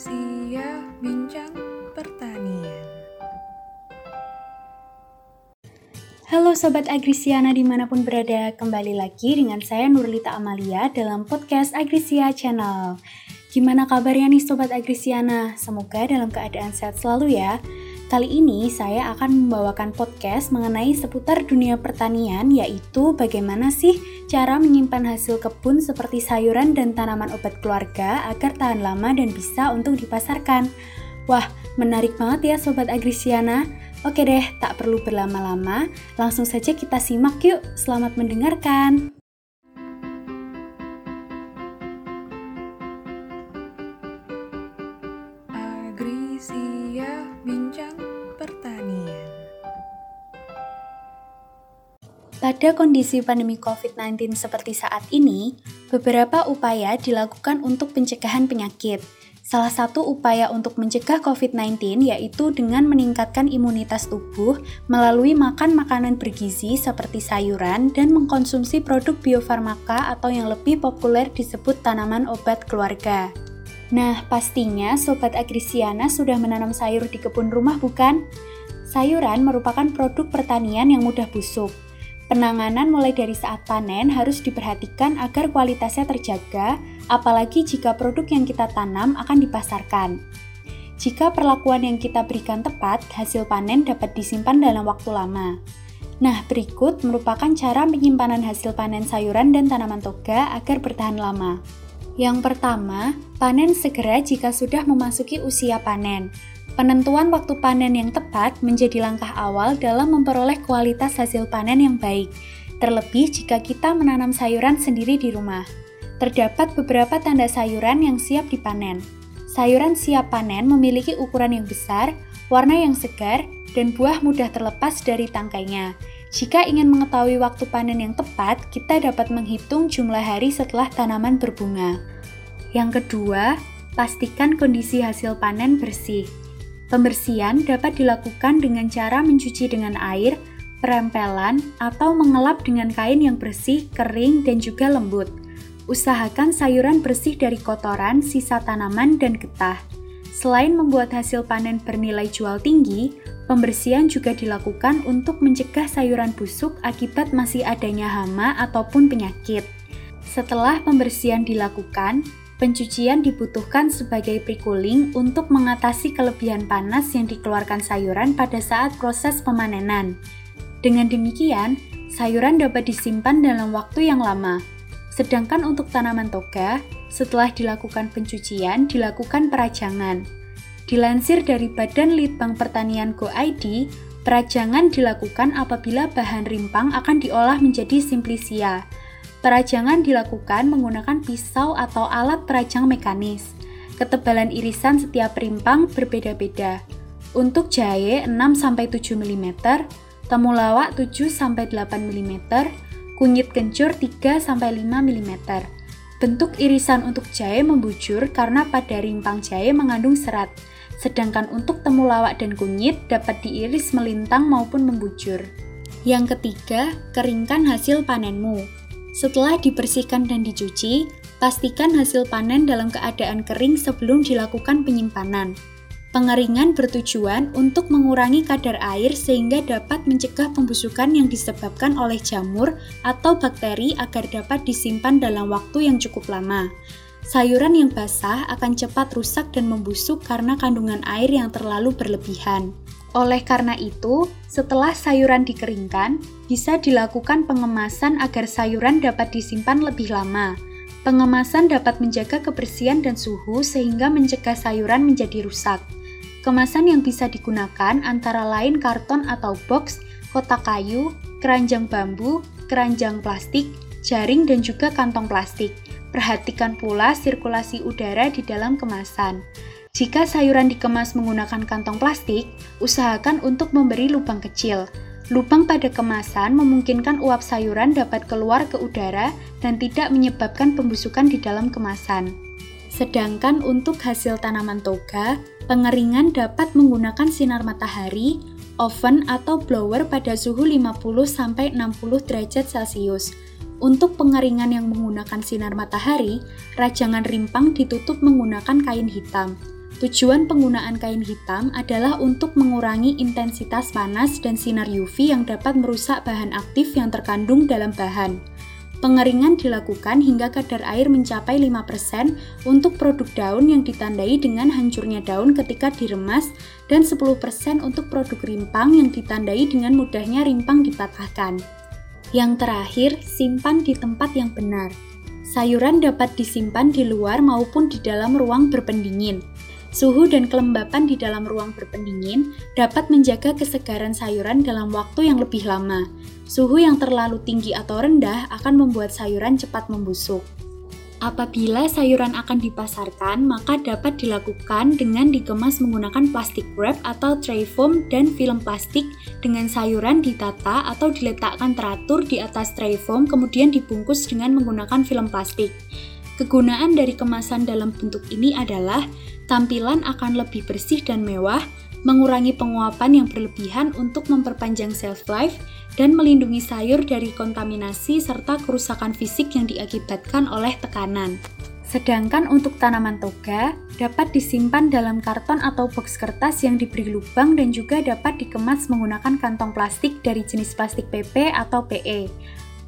Agrisia Bincang Pertanian Halo Sobat Agrisiana di mana pun berada, kembali lagi dengan saya Nurlita Amalia dalam podcast Agrisia Channel. Gimana kabarnya nih Sobat Agrisiana? Semoga dalam keadaan sehat selalu ya. Kali ini saya akan membawakan podcast mengenai seputar dunia pertanian yaitu bagaimana sih cara menyimpan hasil kebun seperti sayuran dan tanaman obat keluarga agar tahan lama dan bisa untuk dipasarkan. Wah, menarik banget ya Sobat Agrisiana. Oke deh, tak perlu berlama-lama, langsung saja kita simak yuk. Selamat mendengarkan. Pada kondisi pandemi COVID-19 seperti saat ini, beberapa upaya dilakukan untuk pencegahan penyakit. Salah satu upaya untuk mencegah COVID-19 yaitu dengan meningkatkan imunitas tubuh melalui makan makanan bergizi seperti sayuran dan mengkonsumsi produk biofarmaka atau yang lebih populer disebut tanaman obat keluarga. Nah, pastinya Sobat Agrisiana sudah menanam sayur di kebun rumah bukan? Sayuran merupakan produk pertanian yang mudah busuk. Penanganan mulai dari saat panen harus diperhatikan agar kualitasnya terjaga, apalagi jika produk yang kita tanam akan dipasarkan. Jika perlakuan yang kita berikan tepat, hasil panen dapat disimpan dalam waktu lama. Nah, berikut merupakan cara penyimpanan hasil panen sayuran dan tanaman toga agar bertahan lama. Yang pertama, panen segera jika sudah memasuki usia panen. Penentuan waktu panen yang tepat menjadi langkah awal dalam memperoleh kualitas hasil panen yang baik, terlebih jika kita menanam sayuran sendiri di rumah. Terdapat beberapa tanda sayuran yang siap dipanen. Sayuran siap panen memiliki ukuran yang besar, warna yang segar, dan buah mudah terlepas dari tangkainya. Jika ingin mengetahui waktu panen yang tepat, kita dapat menghitung jumlah hari setelah tanaman berbunga. Yang kedua, pastikan kondisi hasil panen bersih. Pembersihan dapat dilakukan dengan cara mencuci dengan air, perempelan, atau mengelap dengan kain yang bersih, kering, dan juga lembut. Usahakan sayuran bersih dari kotoran, sisa tanaman, dan getah. Selain membuat hasil panen bernilai jual tinggi, pembersihan juga dilakukan untuk mencegah sayuran busuk akibat masih adanya hama ataupun penyakit. Setelah pembersihan dilakukan, Pencucian dibutuhkan sebagai pre-cooling untuk mengatasi kelebihan panas yang dikeluarkan sayuran pada saat proses pemanenan. Dengan demikian, sayuran dapat disimpan dalam waktu yang lama. Sedangkan untuk tanaman toga, setelah dilakukan pencucian, dilakukan perajangan. Dilansir dari Badan Litbang Pertanian Go ID, perajangan dilakukan apabila bahan rimpang akan diolah menjadi simplisia Perajangan dilakukan menggunakan pisau atau alat perajang mekanis. Ketebalan irisan setiap rimpang berbeda-beda. Untuk jahe 6-7 mm, temulawak 7-8 mm, kunyit kencur 3-5 mm. Bentuk irisan untuk jahe membujur karena pada rimpang jahe mengandung serat, sedangkan untuk temulawak dan kunyit dapat diiris melintang maupun membujur. Yang ketiga, keringkan hasil panenmu. Setelah dibersihkan dan dicuci, pastikan hasil panen dalam keadaan kering sebelum dilakukan penyimpanan. Pengeringan bertujuan untuk mengurangi kadar air sehingga dapat mencegah pembusukan yang disebabkan oleh jamur atau bakteri agar dapat disimpan dalam waktu yang cukup lama. Sayuran yang basah akan cepat rusak dan membusuk karena kandungan air yang terlalu berlebihan. Oleh karena itu, setelah sayuran dikeringkan, bisa dilakukan pengemasan agar sayuran dapat disimpan lebih lama. Pengemasan dapat menjaga kebersihan dan suhu sehingga mencegah sayuran menjadi rusak. Kemasan yang bisa digunakan antara lain karton atau box, kotak kayu, keranjang bambu, keranjang plastik, jaring, dan juga kantong plastik. Perhatikan pula sirkulasi udara di dalam kemasan. Jika sayuran dikemas menggunakan kantong plastik, usahakan untuk memberi lubang kecil. Lubang pada kemasan memungkinkan uap sayuran dapat keluar ke udara dan tidak menyebabkan pembusukan di dalam kemasan. Sedangkan untuk hasil tanaman toga, pengeringan dapat menggunakan sinar matahari, oven atau blower pada suhu 50-60 derajat Celcius. Untuk pengeringan yang menggunakan sinar matahari, rajangan rimpang ditutup menggunakan kain hitam. Tujuan penggunaan kain hitam adalah untuk mengurangi intensitas panas dan sinar UV yang dapat merusak bahan aktif yang terkandung dalam bahan. Pengeringan dilakukan hingga kadar air mencapai 5% untuk produk daun yang ditandai dengan hancurnya daun ketika diremas dan 10% untuk produk rimpang yang ditandai dengan mudahnya rimpang dipatahkan. Yang terakhir, simpan di tempat yang benar. Sayuran dapat disimpan di luar maupun di dalam ruang berpendingin. Suhu dan kelembapan di dalam ruang berpendingin dapat menjaga kesegaran sayuran dalam waktu yang lebih lama. Suhu yang terlalu tinggi atau rendah akan membuat sayuran cepat membusuk. Apabila sayuran akan dipasarkan, maka dapat dilakukan dengan dikemas menggunakan plastik wrap atau tray foam dan film plastik dengan sayuran ditata atau diletakkan teratur di atas tray foam kemudian dibungkus dengan menggunakan film plastik. Kegunaan dari kemasan dalam bentuk ini adalah tampilan akan lebih bersih dan mewah, mengurangi penguapan yang berlebihan untuk memperpanjang shelf life, dan melindungi sayur dari kontaminasi serta kerusakan fisik yang diakibatkan oleh tekanan. Sedangkan untuk tanaman toga dapat disimpan dalam karton atau box kertas yang diberi lubang dan juga dapat dikemas menggunakan kantong plastik dari jenis plastik PP atau PE.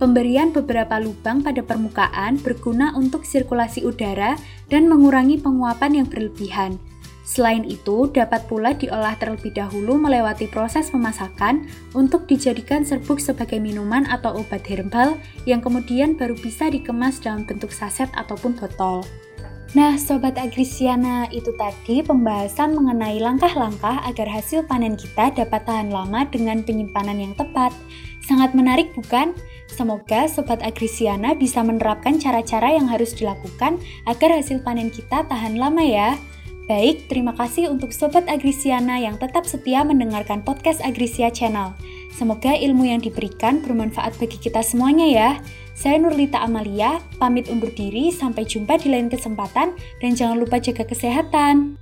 Pemberian beberapa lubang pada permukaan berguna untuk sirkulasi udara dan mengurangi penguapan yang berlebihan. Selain itu, dapat pula diolah terlebih dahulu melewati proses pemasakan untuk dijadikan serbuk sebagai minuman atau obat herbal yang kemudian baru bisa dikemas dalam bentuk saset ataupun botol. Nah, Sobat Agrisiana, itu tadi pembahasan mengenai langkah-langkah agar hasil panen kita dapat tahan lama dengan penyimpanan yang tepat. Sangat menarik bukan? Semoga Sobat Agrisiana bisa menerapkan cara-cara yang harus dilakukan agar hasil panen kita tahan lama ya. Baik, terima kasih untuk Sobat Agrisiana yang tetap setia mendengarkan podcast Agrisia Channel. Semoga ilmu yang diberikan bermanfaat bagi kita semuanya ya. Saya Nurlita Amalia, pamit undur diri, sampai jumpa di lain kesempatan, dan jangan lupa jaga kesehatan.